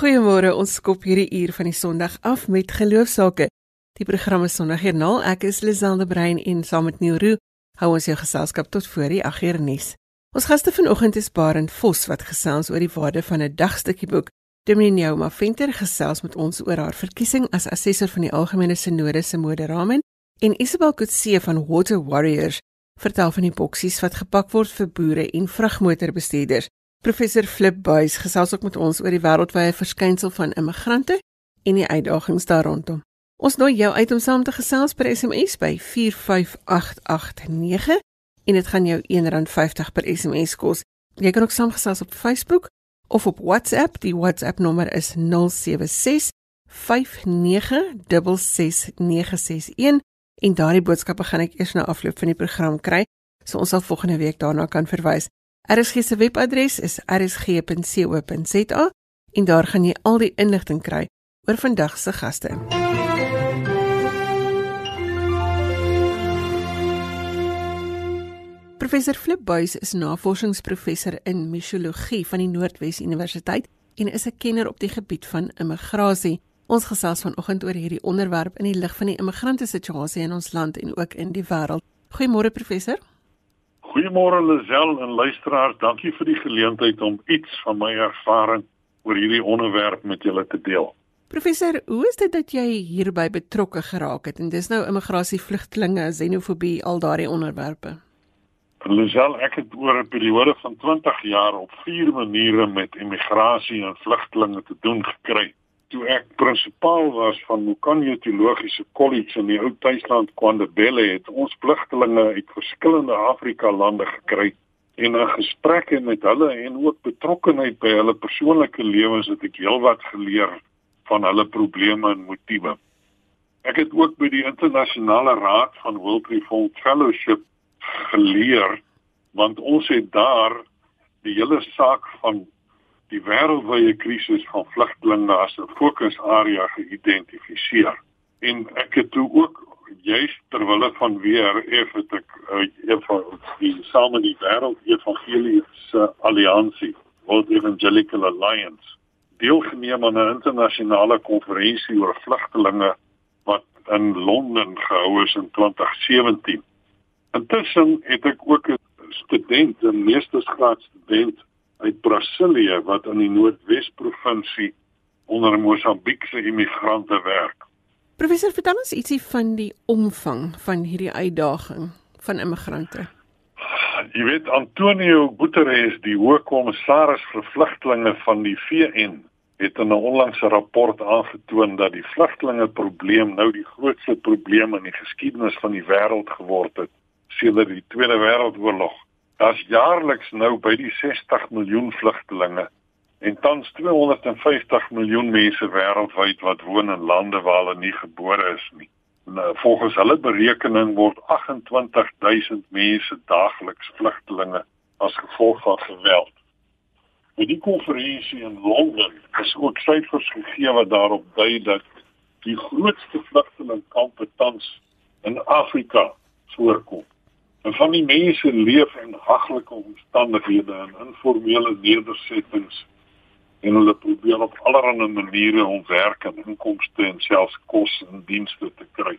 Goeiemôre, ons skop hierdie uur van die Sondag af met geloofsake. Die programme Sondagjoernaal. Ek is Liselde Brein en saam met Neuro hou ons jou geselskap tot voor die 8 uur nuus. Ons gaste vanoggend is Barend Vos wat gesels oor die waarde van 'n dagstukkie boek. Dominee Nouma Venter gesels met ons oor haar verkiesing as assessor van die Algemene Sinode se moderamen en Isabel Kutse van Water Warriors vertel van die boksies wat gepak word vir boere en vragmotorbestuurders. Professor Flip Buys gesels ook met ons oor die wêreldwye verskynsel van immigrante en die uitdagings daar rondom. Ons nooi jou uit om saam te gesels per SMS by 45889 en dit gaan jou R1.50 per SMS kos. Jy kan ook saamgesels op Facebook of op WhatsApp. Die WhatsApp nommer is 076 5966961 en daardie boodskappe gaan ek eers na afloop van die program kry, so ons sal volgende week daarna kan verwys. RSG se webadres is rsg.co.za en daar gaan jy al die inligting kry oor vandag se gaste. Professor Flip Buys is navorsingsprofessor in misiologie van die Noordwes Universiteit en is 'n kenner op die gebied van immigrasie. Ons gesels vanoggend oor hierdie onderwerp in die lig van die immigrante situasie in ons land en ook in die wêreld. Goeiemôre professor. Goeiemôre Lisel en luisteraars. Dankie vir die geleentheid om iets van my ervaring oor hierdie onderwerp met julle te deel. Professor, hoe is dit dat jy hierby betrokke geraak het? En dis nou immigrasie, vlugtlinge, xenofobie, al daardie onderwerpe. Lisel, ek het oor 'n periode van 20 jaar op vier maniere met immigrasie en vlugtlinge te doen gekry toe ek prinsipaal was van Mukanyo Teologiese Kollege in die ou tuisland KwaNdebele het ons vlugtelinge uit verskillende Afrika lande gekry en 'n gesprek met hulle en ook betrokkeheid by hulle persoonlike lewens het ek heelwat geleer van hulle probleme en motiewe. Ek het ook by die internasionale raad van World Reform Fellowship geleer want ons het daar die hele saak van die wêreldwye krisis van vlugtelinge as 'n fokusarea geïdentifiseer. En ek het toe ook juist terwille van WRF het ek uh, van die same die wêreld evangeliese alliansie, World Evangelical Alliance, deelgeneem aan 'n internasionale konferensie oor vlugtelinge wat in Londen gehou is in 2017. Intussen het ek ook 'n student, 'n meestersgraad student uit Brasilië wat in die Noordwes provinsie onder Mosambiekse immigrante werk. Professor, vertel ons ietsie van die omvang van hierdie uitdaging van immigrante. Jy weet Antonio Guterres, die hoofkommissaris vir vlugtlinge van die VN, het in 'n onlangse rapport aangetoon dat die vlugtlingeprobleem nou die grootste probleem in die geskiedenis van die wêreld geword het sedert die Tweede Wêreldoorlog. Daar's jaarliks nou by die 60 miljoen vlugtelinge en tans 250 miljoen mense wêreldwyd wat woon in lande waar hulle nie gebore is nie. Nou, volgens hulle berekening word 28000 mense daagliks vlugtelinge as gevolg van geweld. By die konferensie in Londen is ook syfers gegee wat daarop dui dat die grootste vlugtelingkampe tans in Afrika voorkom. En van die mense leef in haglike omstandighede en informele nedersettings en hulle probeer op allerlei maniere om werk en inkomste en selfs kos en dienste te kry.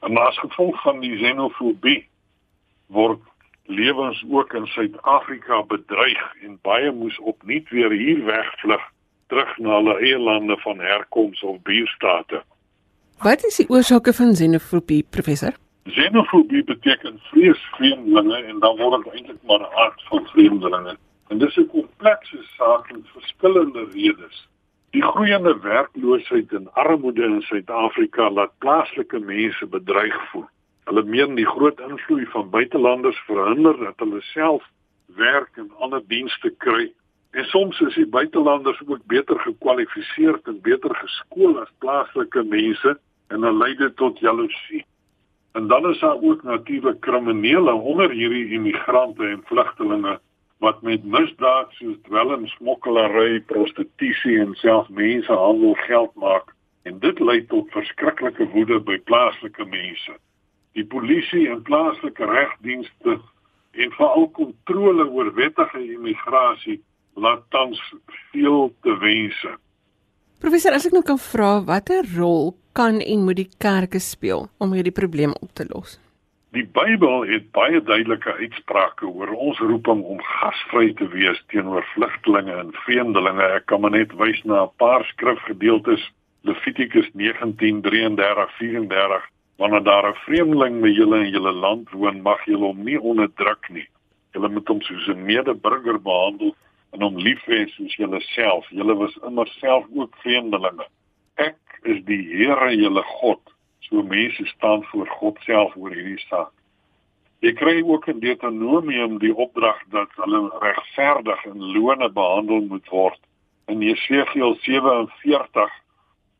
En as gevolg van die xenofobie word lewens ook in Suid-Afrika bedreig en baie moes opnuut weer hier wegvlug terug na hulle eie lande van herkoms of buurstate. Wat is die oorsake van xenofobie, professor? Xenofobie beteken vrees vreemdelinge en dan word dit eintlik maar 'n aard van vreemdelinge. En dis 'n komplekse saak met verskillende redes. Die groeiende werkloosheid en armoede in Suid-Afrika laat plaaslike mense bedreig voel. Hulle meen die groot invloed van buitelanders verhinder dat hulle self werk en ander dienste kry. En soms is die buitelanders ook beter gekwalifiseer en beter geskool as plaaslike mense en dit lei tot jaloesie. En dan is daar ook natuurlik kriminele onder hierdie immigrante en vlugtelinge wat met misdaad soos dwelmsmokkelary, prostitusie en selfs mensenhandel geld maak en dit lei tot verskriklike woede by plaaslike mense. Die polisie en plaaslike regdienste en veral kontrole oor wettige immigrasie laat tans veel te wense. Professor, as ek nou kan vra, watter rol kan en moet die kerke speel om hierdie probleem op te los? Die Bybel het baie duidelike uitsprake oor ons roeping om gasvry te wees teenoor vlugtelinge en vreemdelinge. Ek kan maar net wys na 'n paar skrifgedeeltes. Levitikus 19:33-34 Wanneer daar 'n vreemdeling by julle in julle land woon, mag julle hom nie onderdruk nie. Julle moet hom soos 'n medeburger behandel en hom lief hê soos julleself. Julle was immer self ook vreemdelinge. Ek is die Here, julle God So mense staan voor God self oor hierdie saak. Jy kry ook in Deuteronomium die opdrag dat hulle regverdig en lone behandel moet word. In Jesegiel 47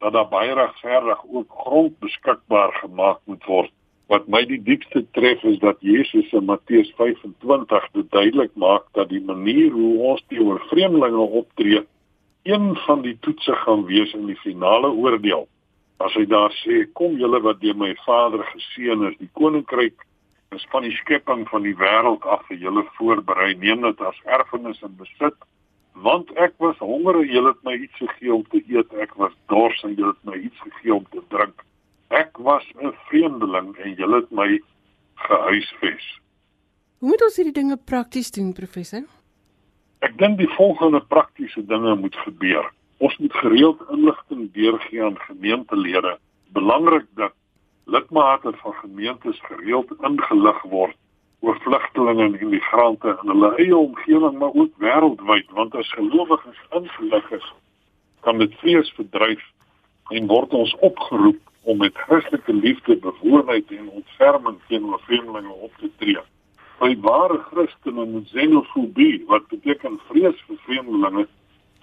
dat daar baie regverdig ook grond beskikbaar gemaak moet word. Wat my die diepste tref is dat Jesus in Matteus 25 dit duidelik maak dat die manier hoe ons teenoor vreemdelinge optree, een van die toetse gaan wees in die finale oordeel. As hy daar sê kom julle wat deur my Vader geseën is die koninkryk is van die skepping van die wêreld af vir julle voorberei. Neem dit as erfenis en besit want ek was honger en julle het my iets gegee om te eet. Ek was dors en julle het my iets gegee om te drink. Ek was 'n vreemdeling en julle het my gehuisves. Hoe moet ons hierdie dinge prakties doen professor ek dink die volgende praktiese dinge moet gebeur Ons moet gereeld inligting deurgee aan gemeentelede. Belangrik dat lidmate van gemeentes gereeld ingelig word oor vlugtelinge en immigrante in hulle eie omgewing maar ook wêreldwyd want as gelowiges ingelig is, kan dit vrees verdryf en word ons opgeroep om met Christelike liefde, bewoordheid en ontferming teenoor vreemdelinge op te tree. By ware Christene moet xenofobie, wat beteken vrees vir vreemdelinge,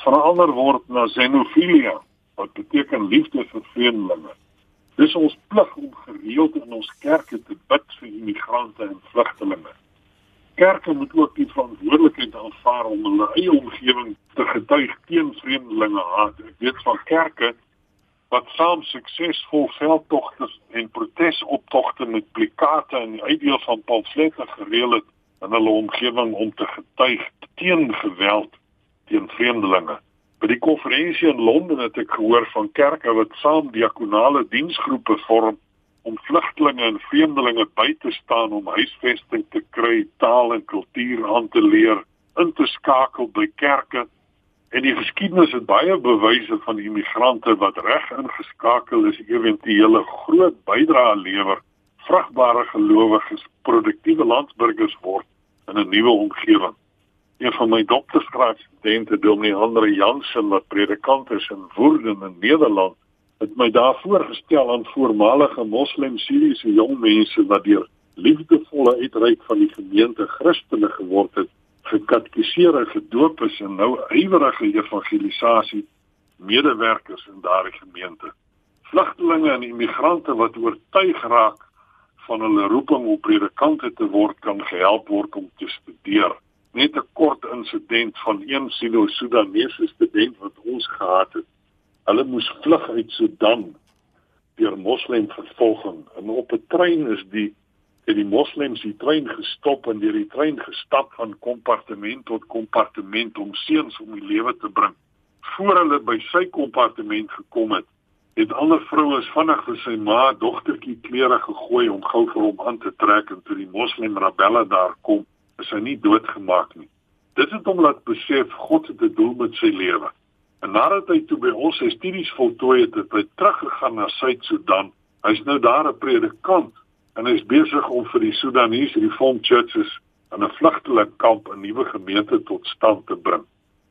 verander word na xenofilia wat beteken liefde vir vreemdelinge. Dis ons plig om gereeld in ons kerke te bid vir immigrante en vlugtelinge. Kerke moet ook die verantwoordelikheid aanvaar om hulle eie omgewing te getuig teen vreemdelinge haat. Ek weet van kerke wat saam suksesvol veldtogte en protesoptogte met plakate en die uitdeel van pamflette gereël het in hulle omgewing om te getuig teen geweld teen vreemdelinge. By die konferensie in Londen het ek gehoor van kerke wat saam diakonale diensgroepe vorm om vlugtelinge en vreemdelinge by te staan om huisvesting te kry, taal en kultuur aan te leer, in te skakel by kerke. En die geskiedenis het baie bewyse van immigrante wat reg ingeskakel is, ewentuele groot bydrae lewer, vrugbare gelowiges, produktiewe landsburgers word in 'n nuwe omgewing. Een van my doktorsgraadstudente, Dominee Andre Jansen wat predikant is in Woerden in Nederland, het my daar voorgestel aan voormalige moslim Syriese jong mense wat deur liefdevolle uitreik van die gemeente Christene geword het, gekatkiseer en gedoop is en nou ywerige evangelisasie medewerkers in daardie gemeente. Vlugtelinge en immigrante wat oortuig raak van hulle roeping om predikante te word kan gehelp word om te studeer net 'n kort insident van een Sino-Sudanese student wat ons gehad het. Hulle moes vlug uit Sudan deur moslimvervolging en op 'n trein is die het die moslems die trein gestop en deur die trein gestap van kompartement tot kompartement om seuns om die lewe te bring. Voor hulle by sy kompartement gekom het, het ander vroue vinnig vir sy ma dogtertjie klere gegooi om gou vir hom aan te trek en toe die moslim rebelle daar kom is hy nie doodgemaak nie. Dit het hom laat besef God het 'n doel met sy lewe. En nadat hy toe by ons sy studies voltooi het, het hy teruggegaan na Suid-Sudan. Hy's nou daar 'n predikant en hy's besig om vir die Sudanese Reformed Churches en 'n vlugtelingkamp 'n nuwe gemeente tot stand te bring.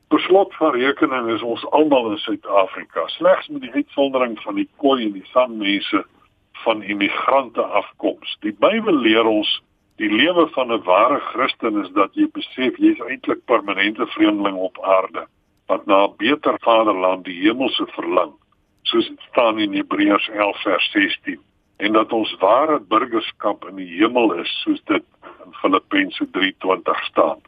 Per slot van rekening is ons almal in Suid-Afrika, slegs met die uitsondering van die Khoi en die San mense van immigrante afkoms. Die Bybel leer ons Die lewe van 'n ware Christen is dat jy besef jy's eintlik permanente vreemdeling op aarde wat na 'n beter vaderland, die hemelse verlang, soos dit staan in Hebreërs 11 vers 16, en dat ons ware burgerskap in die hemel is, soos dit in Filippense 3:20 staan.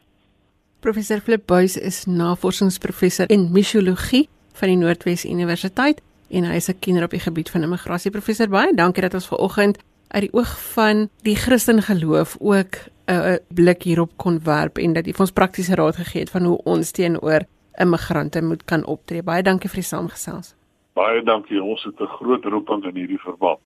Professor Flip Buys is navorsingsprofessor in misiologie van die Noordwes Universiteit en hy is 'n kenner op die gebied van immigrasie. Professor, baie dankie dat ons ver oggend uit die oog van die Christen geloof ook 'n blik hierop kon werp en dat jy vir ons praktiese raad gegee het van hoe ons teenoor immigrante moet kan optree. Baie dankie vir die saamgesels. Baie dankie. Ons het 'n groot roeping in hierdie verband.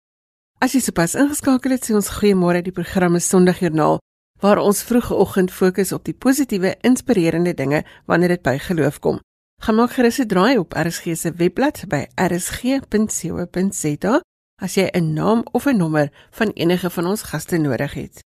As jy sopas ingeskakel het, sê ons goeiemôre. Die program is Sondagjoernaal waar ons vroegoggend fokus op die positiewe, inspirerende dinge wanneer dit by geloof kom. Gaan maak gerus 'n draai op RSG se webblad by rsg.co.za as jy 'n naam of 'n nommer van enige van ons gaste nodig het.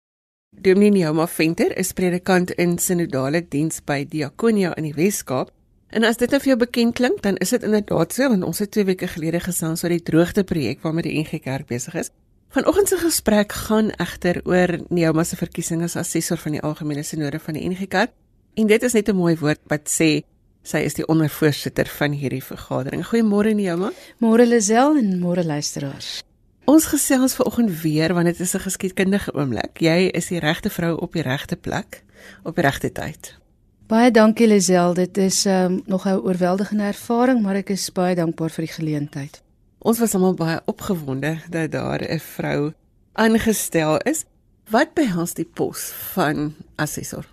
Dominee Neoma Venter is predikant in sinodale diens by Diakonia in die Wes-Kaap. En as dit nou vir jou bekend klink, dan is dit inderdaad so want ons het 2 weke gelede gesels oor die droogte projek waarmee die NG Kerk besig is. Vanoggend se gesprek gaan egter oor Neoma se verkiesing as assessor van die algemene sinode van die NG Kerk. En dit is net 'n mooi woord wat sê sy is die ondervoorsitter van hierdie vergadering. Goeiemôre Neoma. Môre Lisel en môre luisteraars. Ons gesels vanoggend weer want dit is 'n geskiedkundige oomblik. Jy is die regte vrou op die regte plek op die regte tyd. Baie dankie Lisel, dit is um, nog 'n oorweldigende ervaring, maar ek is baie dankbaar vir die geleentheid. Ons was almal baie opgewonde dat daar 'n vrou aangestel is. Wat behels die pos van assessor?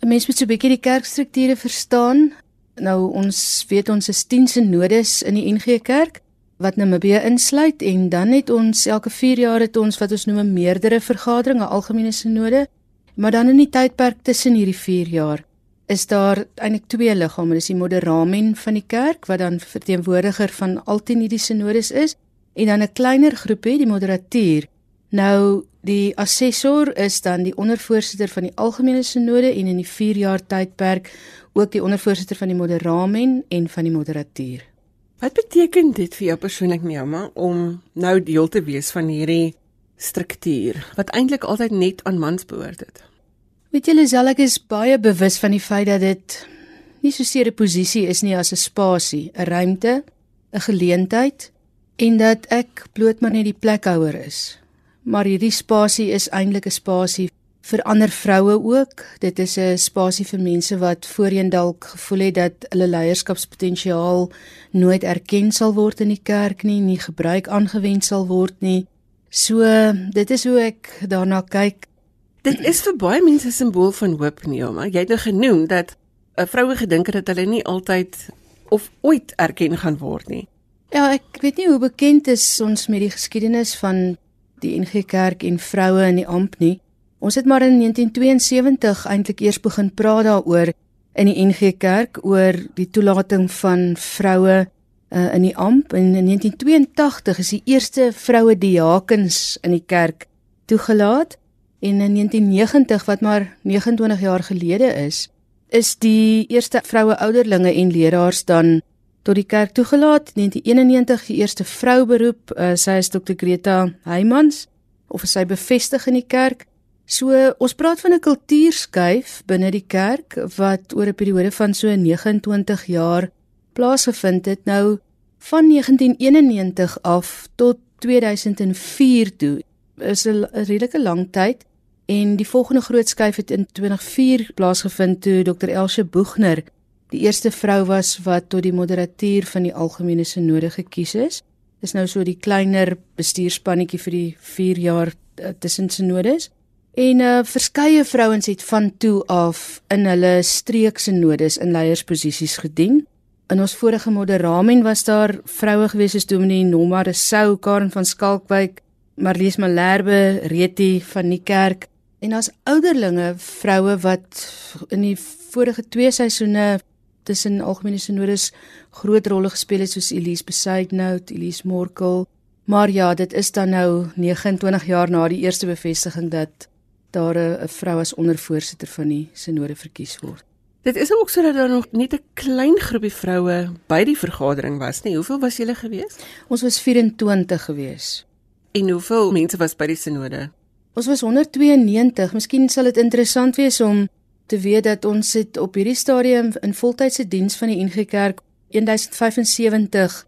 'n Mens moet so 'n bietjie die kerkstrukture verstaan. Nou ons weet ons is 10 synodes in die NG Kerk wat Namibië insluit en dan het ons elke 4 jaar het ons wat ons noem 'n meerdere vergadering, 'n algemene sinode. Maar dan in die tydperk tussen hierdie 4 jaar is daar eintlik twee liggame, dis die moderamen van die kerk wat dan verteenwoordiger van altyd hierdie sinodes is en dan 'n kleiner groepie, die moderatuur. Nou die assessor is dan die ondervoorsitter van die algemene sinode en in die 4 jaar tydperk ook die ondervoorsitter van die moderamen en van die moderatuur. Wat beteken dit vir jou persoonlik, Neuma, om nou deel te wees van hierdie struktuur wat eintlik altyd net aan mans behoort het? Weet jy, Lisel, ek is baie bewus van die feit dat dit nie so seer 'n posisie is nie as 'n spasie, 'n ruimte, 'n geleentheid en dat ek bloot maar net die plekhouer is. Maar hierdie spasie is eintlik 'n spasie vir ander vroue ook. Dit is 'n spasie vir mense wat voorheen dalk gevoel het dat hulle leierskapspotensiaal nooit erken sal word in die kerk nie, nie gebruik aangewend sal word nie. So, dit is hoe ek daarna kyk. Dit is vir baie mense 'n simbool van hoop maar jy het nou genoem dat 'n vroue gedink het dat hulle nie altyd of ooit erken gaan word nie. Ja, ek weet nie hoe bekend is ons met die geskiedenis van die NG Kerk en vroue in die amp nie. Ons het maar in 1972 eintlik eers begin praat daaroor in die NG Kerk oor die toelating van vroue uh, in die amp en in 1982 is die eerste vroue diakens in die kerk toegelaat en in 1990 wat maar 29 jaar gelede is is die eerste vroue ouderlinge en leraars dan tot die kerk toegelaat 1991 die eerste vrou beroep uh, sy is Dr Greta Heymans of sy bevestig in die kerk So ons praat van 'n kultuurskuif binne die kerk wat oor 'n periode van so 29 jaar plaasgevind het. Nou van 1991 af tot 2004 toe is 'n redelike lang tyd en die volgende groot skuif het in 2004 plaasgevind toe Dr Elsje Boegner die eerste vrou was wat tot die moderatuur van die algemene sinode gekies is. Dis nou so die kleiner bestuurspannetjie vir die 4 jaar uh, tussen sinodes. En uh verskeie vrouens het van toe af in hulle streekse nodes in leiersposisies gedien. In ons vorige moderamen was daar vroue gewees soos Dominee Nomma de Sou, Karen van Skalkwyk, Marlies Malherbe, Reti van die kerk en as ouderlinge vroue wat in die vorige twee seisoene tussen algemene sinodes groot rolle gespeel het soos Elise Besuidnout, Elise Morkel. Maar ja, dit is dan nou 29 jaar na die eerste bevestiging dat daar 'n vrou as ondervoorsitter van die sinode verkies word. Dit is ook sodat daar nog net 'n klein groepie vroue by die vergadering was, nie? Hoeveel was julle gewees? Ons was 24 gewees. En hoeveel mense was by die sinode? Ons was 192. Miskien sal dit interessant wees om te weet dat ons het op hierdie stadium in voltydse diens van die NG Kerk 1075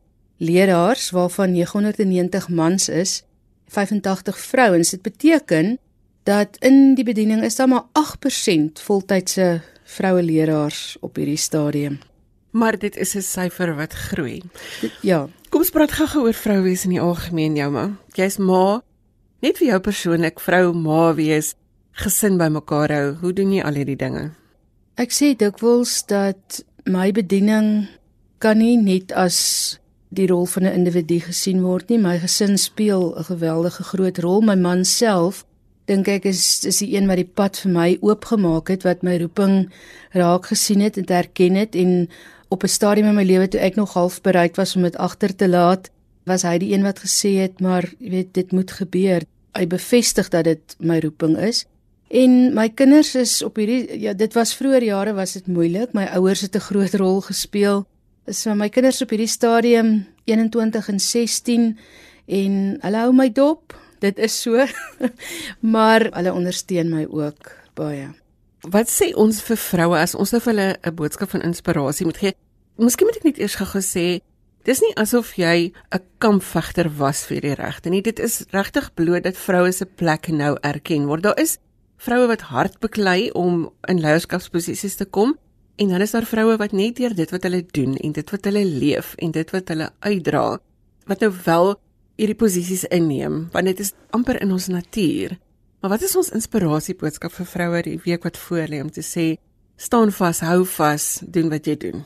leraars waarvan 990 mans is, 85 vrouens. Dit beteken dat in die bediening is daar maar 8% voltydse vroue leraars op hierdie stadium. Maar dit is 'n syfer wat groei. Ja. Kom ons praat gou-gou oor vrou wees in die algemeen, jou ma. Jy's ma. Net vir jou persoonlik, vrou ma wees, gesin bymekaar hou. Hoe doen jy al hierdie dinge? Ek sê dikwels dat my bediening kan nie net as die rol van 'n individu gesien word nie. My gesin speel 'n geweldige groot rol. My man self dink ek is is die een wat die pad vir my oopgemaak het wat my roeping raak gesien het en erken het en op 'n stadium in my lewe toe ek nog half bereid was om dit agter te laat, was hy die een wat gesê het, maar jy weet dit moet gebeur. Hy bevestig dat dit my roeping is. En my kinders is op hierdie ja, dit was vroeër jare was dit moeilik. My ouers het 'n groot rol gespeel. So my kinders op hierdie stadium 21 en 16 en hulle hou my dop. Dit is so. maar hulle ondersteun my ook baie. Wat sê ons vir vroue as ons nou vir hulle 'n boodskap van inspirasie moet gee? Miskien moet ek net eers gou sê, dis nie asof jy 'n kampvegter was vir die regte nie. Dit is regtig bloot dat vroue se plek nou erken word. Daar is vroue wat hard beklei om in leierskapsposisies te kom en dan is daar vroue wat net deur dit wat hulle doen en dit wat hulle leef en dit wat hulle uitdra wat nou wel hierdie posisies inneem want dit is amper in ons natuur. Maar wat is ons inspirasieboodskap vir vroue die week wat voor lê om te sê staan vas, hou vas, doen wat jy doen?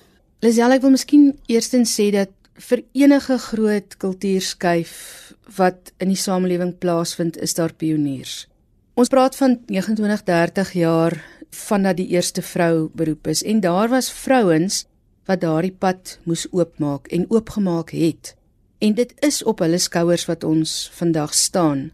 Lisel, ek wil miskien eerstens sê dat vir enige groot kultuurskuif wat in die samelewing plaasvind, is daar pioniers. Ons praat van 29, 30 jaar vandat die eerste vrou beroep is en daar was vrouens wat daardie pad moes oopmaak en oopgemaak het. En dit is op hulle skouers wat ons vandag staan.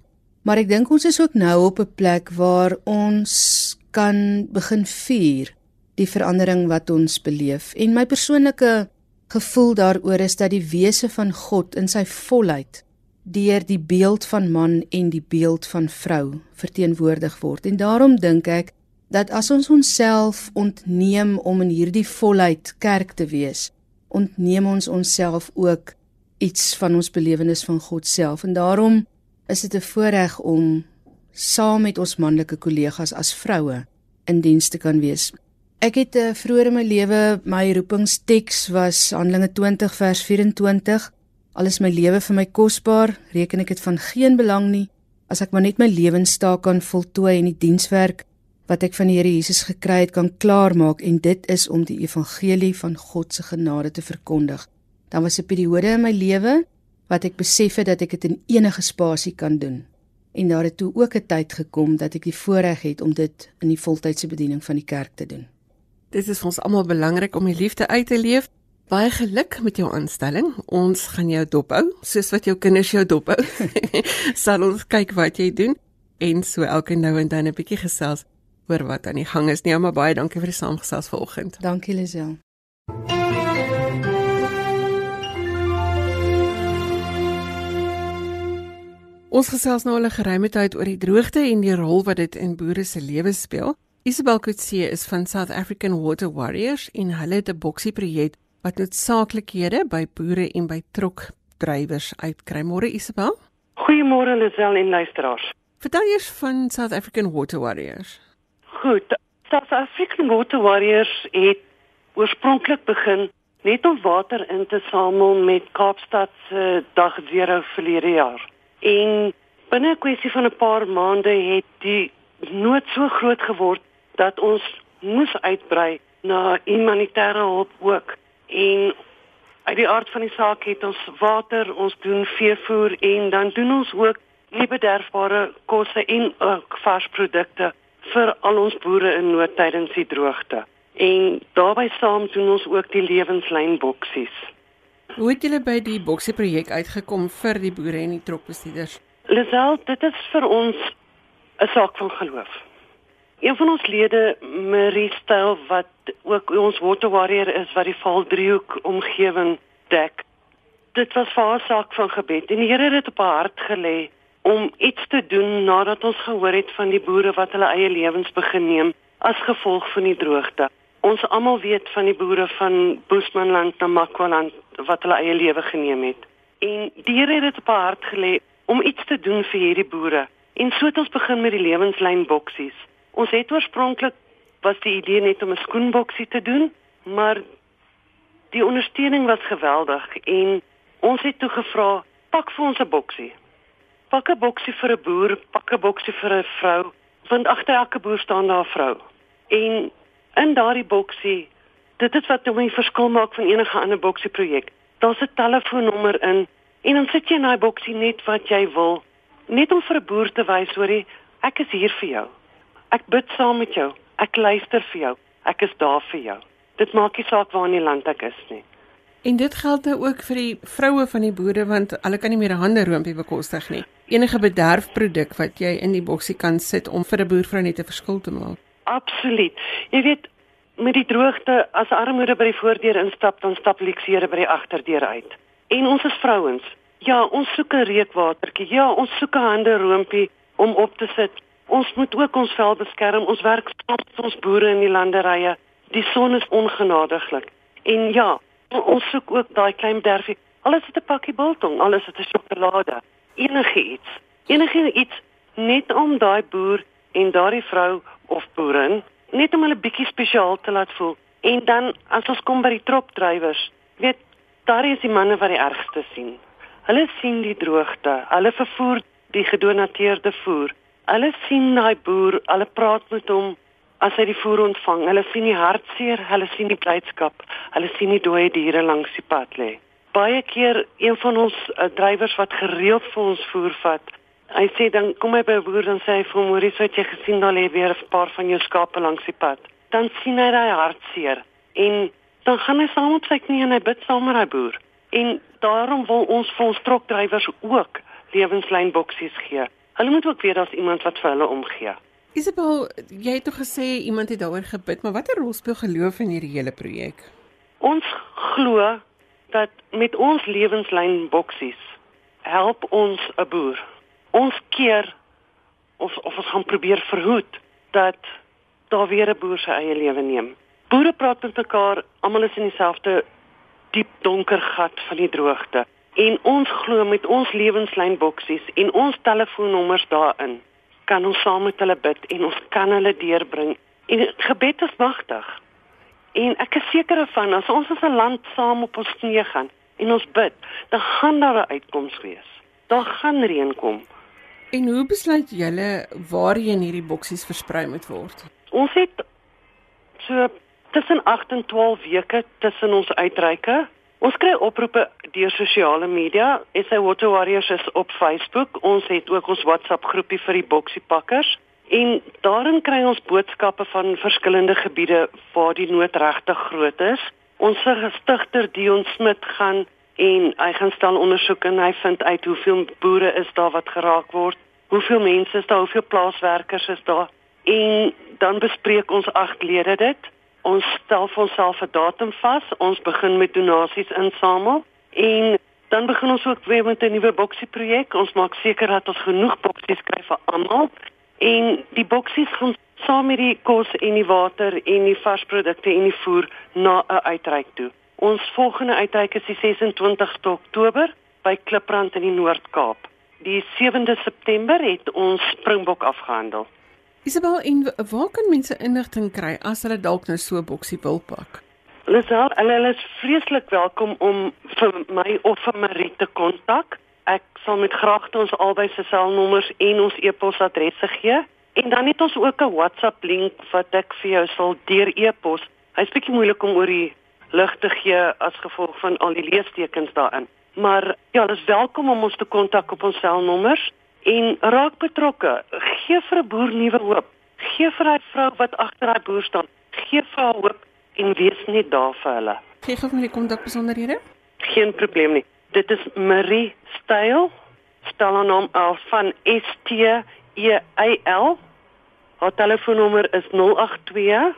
Maar ek dink ons is ook nou op 'n plek waar ons kan begin vier die verandering wat ons beleef. En my persoonlike gevoel daaroor is dat die wese van God in sy volheid deur die beeld van man en die beeld van vrou verteenwoordig word. En daarom dink ek dat as ons onsself ontneem om in hierdie volheid kerk te wees, ontneem ons onsself ook iets van ons belewenis van God self. En daarom is dit 'n voorreg om saam met ons manlike kollegas as vroue in diens te kan wees. Ek het uh, vroeër in my lewe my roepingsteks was Handelinge 20 vers 24. Al is my lewe vir my kosbaar, reken ek dit van geen belang nie as ek maar net my lewenstaak kan voltooi en die dienswerk wat ek van die Here Jesus gekry het kan klaarmaak en dit is om die evangelie van God se genade te verkondig. Dan was 'n periode in my lewe wat ek besef het dat ek dit in enige spasie kan doen. En daar het toe ook 'n tyd gekom dat ek die voorreg het om dit in die voltydse bediening van die kerk te doen. Dit is vir ons almal belangrik om die liefde uit te leef. Baie geluk met jou aanstelling. Ons gaan jou dophou, soos wat jou kinders jou dophou. Sal ons kyk wat jy doen en so elke nou en dan 'n bietjie gesels oor wat aan die gang is. Nee, maar baie dankie vir die saamgesels vanoggend. Dankie Lisel. Ons gesels nou al 'n geruime tyd oor die droogte en die rol wat dit in boere se lewens speel. Isabel Kutsie is van South African Water Warriors en hulle het 'n boksie projek wat noodsaaklikhede by boere en by trokdrywers uitkry. Môre Isabel? Goeiemôre Lisel en luisteraars. Vertel eers van South African Water Warriors. Goed, South African Water Warriors het oorspronklik begin net om water in te samel met Kaapstad se dag 0 verlede jaar. En binne 'n kwessie van 'n paar maande het die nood so groot geword dat ons moes uitbrei na humanitêre hulp ook. En uit die aard van die saak het ons water, ons doen veevoer en dan doen ons ook liebederfbare kosse en ook varsprodukte vir al ons boere in nood tydens die droogte. En daarbey saam doen ons ook die lewenslyn boksies. Hoe het julle by die boksie projek uitgekom vir die boere en die trokbestuurders? Lisel, dit is vir ons 'n saak van geloof. Een van ons lede, Marie Stel wat ook ons water warrior is wat die Valdriehoek omgewing dek. Dit was vir haar saak van gebed en die Here het dit op haar hart gelê om iets te doen nadat ons gehoor het van die boere wat hulle eie lewens begin neem as gevolg van die droogte. Ons almal weet van die boere van Boesmanland na Makwaland wat hulle eie lewe geneem het. En die Here het dit op haar hart gelê om iets te doen vir hierdie boere. En so het ons begin met die lewenslyn boksies. Ons het oorspronklik was die idee net om 'n skoenboksie te doen, maar die ondersteuning was geweldig en ons het toe gevra, pak vir ons 'n boksie. Pak 'n boksie vir 'n boer, pak 'n boksie vir 'n vrou, want agter elke boer staan daar 'n vrou. En in daardie boksie dit is wat hom die verskil maak van enige ander boksie projek Daar's 'n telefoonnommer in en dan sit jy in daai boksie net wat jy wil. Net om vir 'n boer te wys hoor ek is hier vir jou. Ek bid saam met jou. Ek luister vir jou. Ek is daar vir jou. Dit maak nie saak waar in die land ek is nie. En dit geld nou ook vir die vroue van die boere want hulle kan nie meer 'n hande roompie bekostig nie. Enige bederfproduk wat jy in die boksie kan sit om vir 'n boervrou net 'n verskil te maak. Absoluut. Jy weet met die droogte as armoede by die voordeur instap dan stap leksere by die agterdeur uit. En ons is vrouens. Ja, ons soek 'n reukwatertjie. Ja, ons soek 'n hande roompie om op te sit. Ons moet ook ons vel beskerm. Ons werk saam met ons boere in die landerye. Die son is ongenadiglik. En ja, ons soek ook daai klein derfie. Alles het 'n pakkie biltong, alles het 'n sjokolade. Enige iets. Enige iets net om daai boer en daardie vrou of boerin net om hulle bietjie spesiaal te laat voel. En dan as ons kom by die tropdrywers, weet daar is die manne wat die ergste sien. Hulle sien die droogte, hulle vervoer die gedonateerde voer. Hulle sien daai boer, hulle praat met hom, as hy die voer ontvang. Hulle sien die hartseer, hulle sien die blydskap, hulle sien die dooie diere langs die pad lê. Baie keer een van ons uh, drywers wat gereeld vir ons voer vat, hy sê dan kom hy by 'n boer en sê hy vir Maurice het jy gesien daar lê weer 'n paar van jou skape langs die pad. Dan sien hy daai hartseer en dan gaan hy saam met sy knie en hy bid saam met daai boer. En daarom wil ons vir ons trokdrywers ook lewenslyn boksies gee. Hulle moet ook weet daar's iemand wat vir hulle omgee. Isabel, jy het tog gesê iemand het daaroor gebid, maar watter rol speel geloof in hierdie hele projek? Ons glo dat met ons lewenslyn boksies help ons 'n boer. Ons keer of of ons gaan probeer verhoed dat daar weer 'n boer sy eie lewe neem. Boere praat met mekaar, almal is in dieselfde diep donker gat van die droogte. En ons glo met ons lewenslyn boksies en ons telefoonnommers daarin kan ons saam met hulle bid en ons kan hulle deurbring. En gebed is magtig. En ek is seker van as ons as 'n land saam op ons knieë gaan en ons bid, dan gaan daar 'n uitkoms wees. Daar gaan reën kom. En hoe besluit julle waarheen hierdie boksies versprei moet word? Ons het so tussen 8 en 12 weke tussen ons uitreike Ons kry oproepe deur sosiale media. SA Water Warriors is op Facebook. Ons het ook ons WhatsApp groepie vir die boksiepakkers en daarin kry ons boodskappe van verskillende gebiede waar die nood regtig groot is. Ons gestigter Dion Smit gaan en hy gaan stel ondersoek en hy vind uit hoeveel boere is daar wat geraak word, hoeveel mense is daar, hoeveel plaaswerkers is daar en dan bespreek ons agtlede dit Ons stel vir onsself 'n datum vas. Ons begin met donasies insamel en dan begin ons ook weer met 'n nuwe boksie projek. Ons maak seker dat ons genoeg boksies kry vir almal en die boksies gaan saam met die kos en die water en die varsprodukte en die voer na 'n uitreik toe. Ons volgende uitreik is die 26 Oktober by Kliprand in die Noord-Kaap. Die 7de September het ons Springbok afgehandel. Isabel, en waar kan mense inligting kry as hulle dalk nou so 'n boksie wil pak? Lisel, hulle is vreeslik welkom om vir my of vir Marie te kontak. Ek sal met graagte ons albei se selnommers en ons e-posadresse gee. En dan het ons ook 'n WhatsApp link wat ek vir jou sal deur e-pos. Hy's bietjie moeilik om oor die lig te gee as gevolg van al die leestekens daarin. Maar ja, hulle is welkom om ons te kontak op ons selnommers en raak betrokke. Gee vir 'n boer nuwe hoop. Gee vir 'n vrou wat agter daai boer staan. Gee vir haar hoop en wees net daar vir hulle. Gee gou my kontak besonderhede. Geen probleem nie. Dit is Marie Styl. Stel haar naam af van S T E I L. Haar telefoonnommer is 082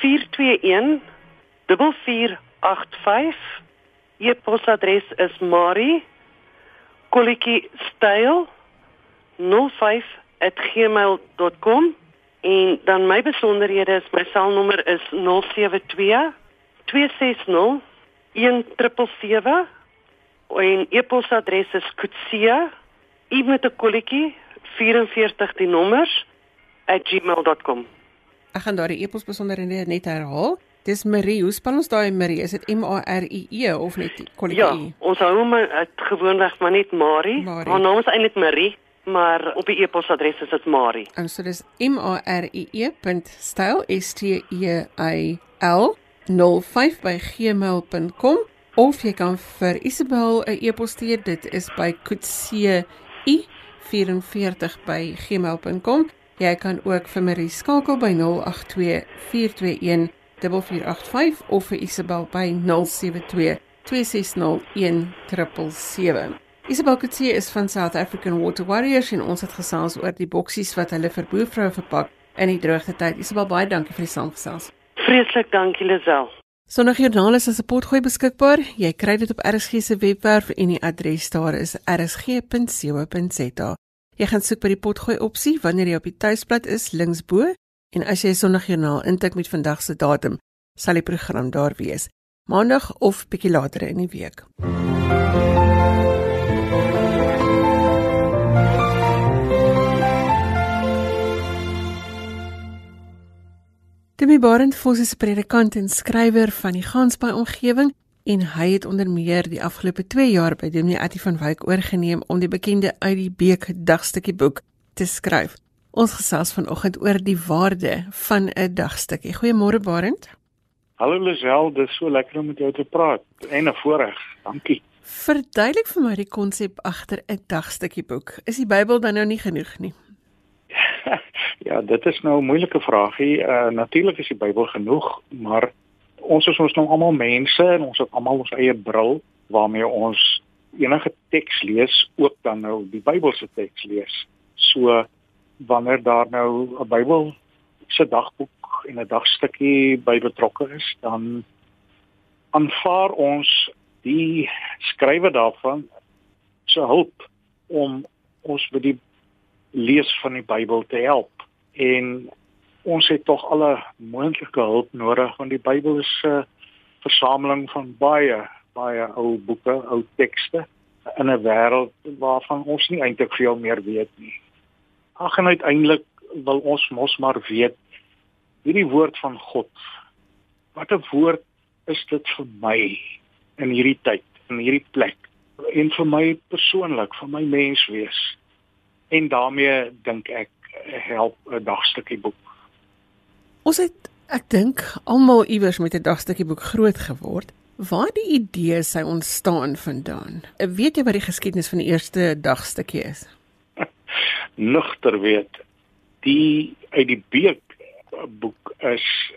421 4485. Haar posadres is Marie Kolletjie Styl 05@gmail.com en dan my besonderhede is my selnommer is 072 260 1777 en e-posadres is kutsia i met 'n kolletjie 44 die nommers @gmail.com Ek gaan daardie e-pos besonderhede net herhaal. Dis Marie, hoe spel ons daai Marie? Is dit M A R I E of net kolletjie? Ja, ons hou hom gewoonweg maar net Marie. Marie. Haar naam is eintlik Marie maar op die e-posadres is dit Marie. En oh, so dis M A R I E.styl S T E I L 05 by gmail.com of jy kan vir Isabel 'n e-pos stuur. Dit is by kutse44by@gmail.com. Jy kan ook vir Marie skakel by 082 421 4485 of vir Isabel by 072 260 1777. Isabel Kutse is van South African Water Warriors en ons het gesels oor die boksies wat hulle vir boervroue verpak in die droogte tyd. Isabel, baie dankie vir die saamgesels. Vreeslik dankie Lisel. Sondagjoernaal is as 'n potgooi beskikbaar. Jy kry dit op RSG se webwerf en die adres daar is rsg.co.za. Jy gaan soek by die potgooi opsie wanneer jy op die tuisblad is linksbo en as jy Sondagjoernaal intik met vandag se datum, sal die program daar wees. Maandag of bietjie later in die week. Demi Barend Vos is predikant en skrywer van die Gansbaai omgewing en hy het onder meer die afgelope 2 jaar by Dominee Attie van Wyk oorgeneem om die bekende uit die beek dagstukkie boek te skryf. Ons gesels vanoggend oor die waarde van 'n dagstukkie. Goeiemôre Barend. Hallo Lisel, dit is so lekker om met jou te praat. En 'n voorreg. Dankie. Verduidelik vir my die konsep agter 'n dagstukkie boek. Is die Bybel dan nou nie genoeg nie? Ja, dit is nou 'n moeilike vraagie. Uh natuurlik is die Bybel genoeg, maar ons is ons nou almal mense en ons het almal ons eie bril waarmee ons enige teks lees, ook dan nou die Bybelse teks lees. So wanneer daar nou 'n Bybel se dagboek en 'n dagstukkie by betrokke is, dan aanvaar ons die skrywer daarvan se hulp om ons by die lees van die Bybel te help en ons het tog alle moontlike hulp nodig want die Bybel is 'n versameling van baie baie ou boeke, ou tekste in 'n wêreld waarvan ons nie eintlik veel meer weet nie. Ag en uiteindelik wil ons mos maar weet hierdie woord van God. Wat 'n woord is dit vir my in hierdie tyd, in hierdie plek en vir my persoonlik, vir my menswees. En daarmee dink ek help 'n dagstukkie boek. Ons het ek dink almal iewers met 'n dagstukkie boek groot geword. Waar die idee sy ontstaan vandaan? Weet jy wat die geskiedenis van die eerste dagstukkie is? Nugter weet. Die uit die beek boek is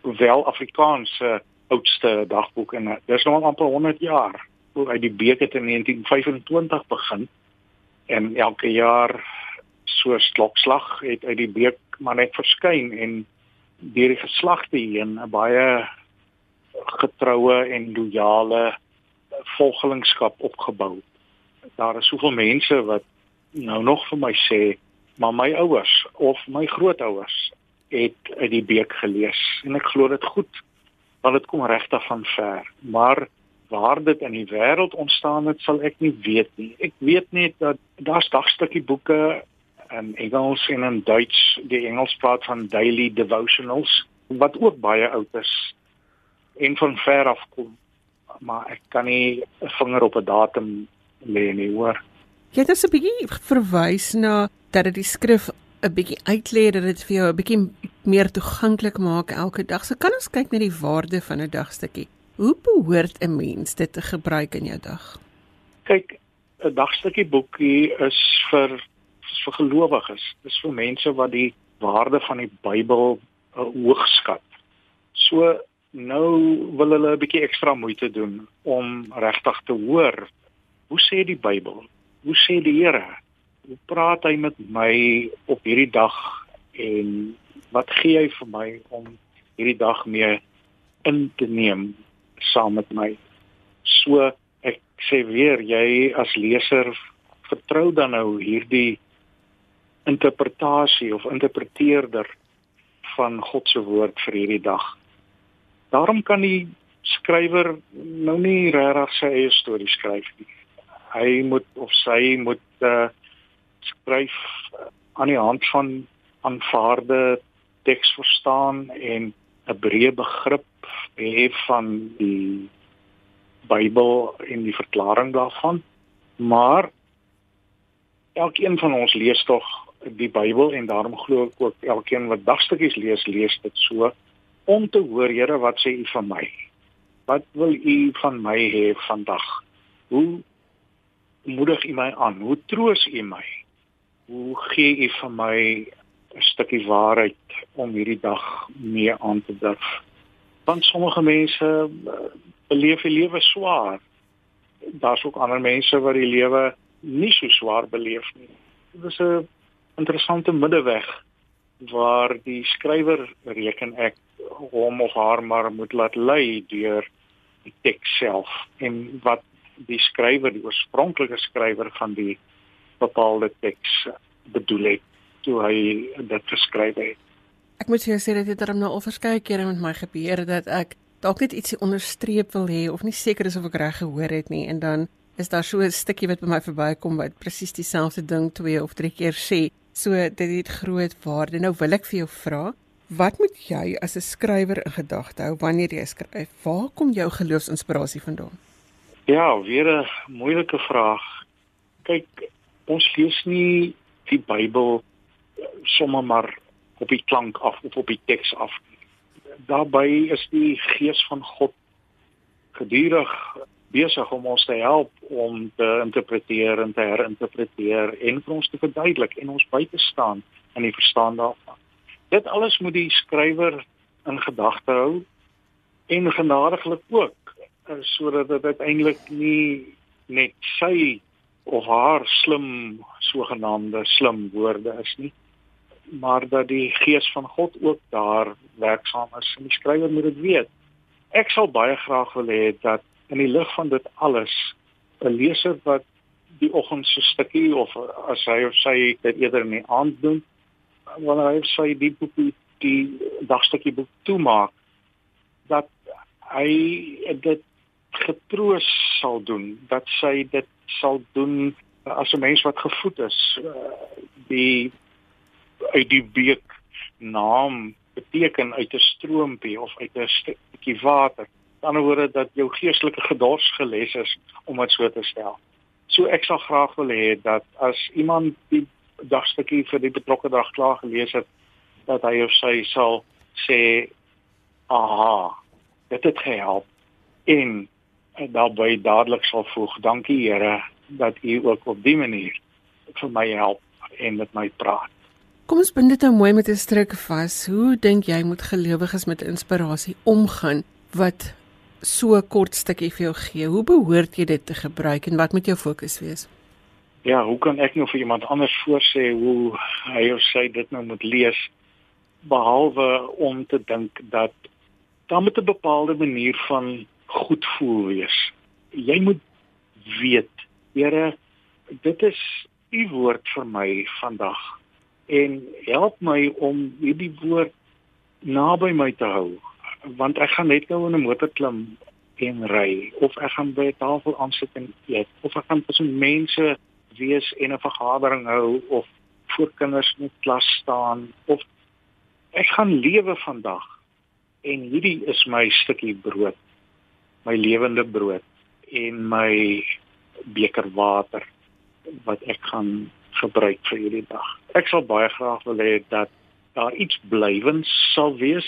wel Afrikaanse oudste dagboek en dis nog amper 100 jaar. Hoe uit die beek het in 1925 begin en elke jaar so slokslag het uit die beek maar net verskyn en deur die geslagte heen 'n baie getroue en loyale volgelingskap opgebou. Daar is soveel mense wat nou nog vir my sê, maar my ouers of my grootouers het uit die beek gelees en ek glo dit goed want dit kom regtig van ver. Maar waar dit in die wêreld ontstaan het, sal ek nie weet nie. Ek weet net dat daar's dagstukkie boeke in Engels en in Duits die Engels praat van daily devotionals wat ook baie oud is en van ver af kom maar ek kan nie 'n vinger op 'n datum lê nie hoor jy het dus 'n bietjie verwys na dat dit die skrif 'n bietjie uitlei dat dit vir jou 'n bietjie meer toeganklik maak elke dag so kan ons kyk na die waarde van 'n dagstukkie hoe behoort 'n mens dit te gebruik in jou dag kyk 'n dagstukkie boekie is vir is vir gelowiges. Dis vir mense wat die waarde van die Bybel uh, hoog skat. So nou wil hulle 'n bietjie ekstra moeite doen om regtig te hoor hoe sê die Bybel? Hoe sê die Here? Hoe praat hy met my op hierdie dag en wat gee hy vir my om hierdie dag mee in te neem saam met my? So ek sê weer jy as leser vertrou dan nou hierdie interpretasie of interpreteerder van God se woord vir hierdie dag. Daarom kan die skrywer nou nie regtig sy eie storie skryf nie. Hy moet of sy moet uh, skryf aan die hand van aanvaarde teks verstaan en 'n breë begrip hê van die Bybel en die verklaring daarvan. Maar elkeen van ons lees tog die Bybel en daarom glo ek ook elkeen wat dagstukkies lees, lees dit so om te hoor Here wat sê U van my. Wat wil u van my hê vandag? Hoe moedig u my aan? Hoe troos u my? Hoe gee u vir my 'n stukkie waarheid om hierdie dag mee aan te durf? Want sommige mense eh, beleef die lewe swaar. Daar's ook ander mense wat die lewe nie so swaar beleef nie. Dit is 'n interessante middeweg waar die skrywer reken ek hom of haar maar moet laat lei deur die teks self en wat die skrywer die oorspronklike skrywer van die bepaalde teks bedoel het toe hy dit geskryf het. Ek moet jou sê dit darm nou al verskeie kere met my gebeur dat ek dalk net ietsie onderstreep wil hê of nie seker is of ek reg gehoor het nie en dan is daar so 'n stukkie wat by my verbykom wat presies dieselfde ding twee of drie keer sê. So dit het groot waarde. Nou wil ek vir jou vra, wat moet jy as 'n skrywer in gedagte hou wanneer jy skryf? Waar kom jou geloofsinspirasie vandaan? Ja, weer 'n moeilike vraag. Kyk, ons lees nie die Bybel sommer maar op die klank af of op die teks af. Daarbey is die gees van God gedurig besig om ons te help om te interpreteer en te herinterpreteer en vir ons te verduidelik en ons by te staan in die verstaan daarvan. Dit alles moet die skrywer in gedagte hou en genadiglik ook Eh, sodat dit uiteindelik nie net sy of haar slim sogenaamde slim woorde is nie maar dat die gees van God ook daar werksaam is. En die skrywer moet dit weet. Ek sal baie graag wil hê dat in die lig van dit alles 'n leser wat die oggend so stukkie of as hy of sy dit eerder in die aand doen wanneer hy sy die boek die dagstukkie boek toemaak dat hy dit getroos sal doen dat sy dit sal doen as 'n mens wat gevoed is uh, die uit die beek naam beteken uit 'n stroompie of uit 'n stukkie water. Aan die ander woorde dat jou geestelike gedors geles is om dit so te stel. So ek sal graag wil hê dat as iemand die dagstukkie vir die betrokke dag klaar gelees het dat hy of sy sal sê aha dit het gehelp. En en daarbey dadelik sal voeg dankie Here dat u ook op die manier vir my help en met my praat. Kom ons bind dit nou mooi met 'n stryk vas. Hoe dink jy moet gelowiges met inspirasie omgaan wat so 'n kort stukkie vir jou gee? Hoe behoort jy dit te gebruik en wat moet jou fokus wees? Ja, hoe kan ek nou vir iemand anders voorsê hoe hy of sy dit nou moet lees behalwe om te dink dat daar met 'n bepaalde manier van goed voel wees. Jy moet weet, Here, dit is u woord vir my vandag en help my om hierdie woord naby my te hou want ek gaan net nou in 'n motor klim en ry of ek gaan by 'n tafel aansit en eet of ek gaan tussen mense wees en 'n vergadering hou of voor kinders in klas staan of ek gaan lewe vandag en hierdie is my stukkie brood my lewende brood en my beker water wat ek gaan gebruik vir hierdie dag. Ek sal baie graag wil hê dat daar iets blywends sal wees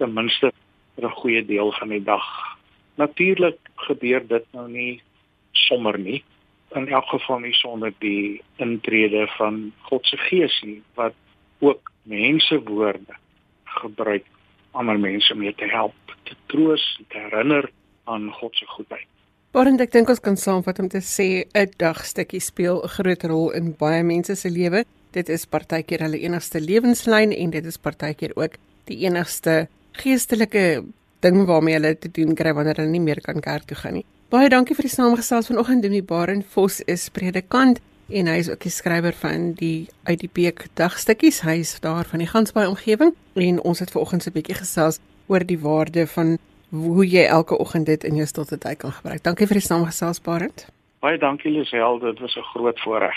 ten minste vir 'n goeie deel van die dag. Natuurlik gebeur dit nou nie sommer nie in elk geval nie sonder die intrede van God se Gees nie wat ook mense woorde gebruik om ander mense mee te help, te troos, te herinner aan God se goedheid. Barend ek dink ons kan saamvat om te sê 'n dagstukkie speel 'n groot rol in baie mense se lewe. Dit is partykeer hulle enigste lewenslyn en dit is partykeer ook die enigste geestelike ding waarmee hulle te doen kry wanneer hulle nie meer kan kerk toe gaan nie. Baie dankie vir die saamgesels vanoggend. Dimi Barend Vos is predikant en hy is ook die skrywer van die uit die beek dagstukkies. Hy is daar van die Gansbaai omgewing en ons het vanoggend so 'n bietjie gesels oor die waarde van hoe jy elke oggend dit in jou stilte tyd kan gebruik. Dankie vir die saamgesels Barend. Baie dankie Lisel, dit was 'n groot voorreg.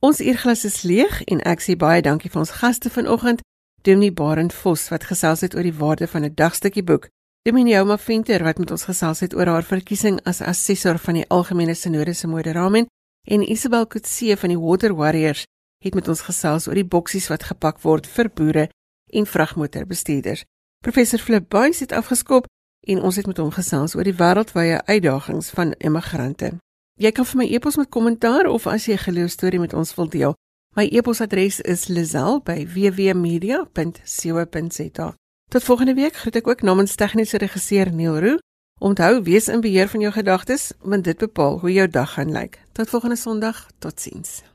Ons uurglas is leeg en ek sê baie dankie vir ons gaste vanoggend, Dominee Barend Vos wat gesels het oor die waarde van 'n dagstukkie boek. Dominee Ouma Venter wat met ons gesels het oor haar verkiesing as assessor van die Algemene Sinode se moderamen en Isabel Kutse van die Water Warriors het met ons gesels oor die boksies wat gepak word vir boere en vragmotorbestuurders. Professor Flip Buys het afgeskop en ons het met hom gesels oor die wêreldwye uitdagings van immigrante. Jy kan vir my e-pos met kommentaar of as jy 'n geloostorie met ons wil deel. My e-posadres is lizel@wwmedia.co.za. Tot volgende week groet ek ook namens tegniese regisseur Neil Roo. Onthou, wees in beheer van jou gedagtes, want dit bepaal hoe jou dag gaan lyk. Tot volgende Sondag, totsiens.